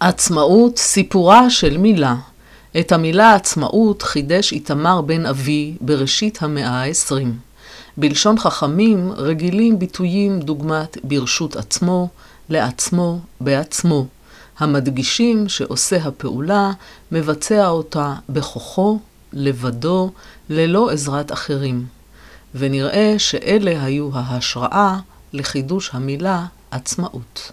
עצמאות, סיפורה של מילה. את המילה עצמאות חידש איתמר בן אבי בראשית המאה ה-20. בלשון חכמים רגילים ביטויים דוגמת ברשות עצמו, לעצמו, בעצמו, המדגישים שעושה הפעולה מבצע אותה בכוחו, לבדו, ללא עזרת אחרים. ונראה שאלה היו ההשראה לחידוש המילה עצמאות.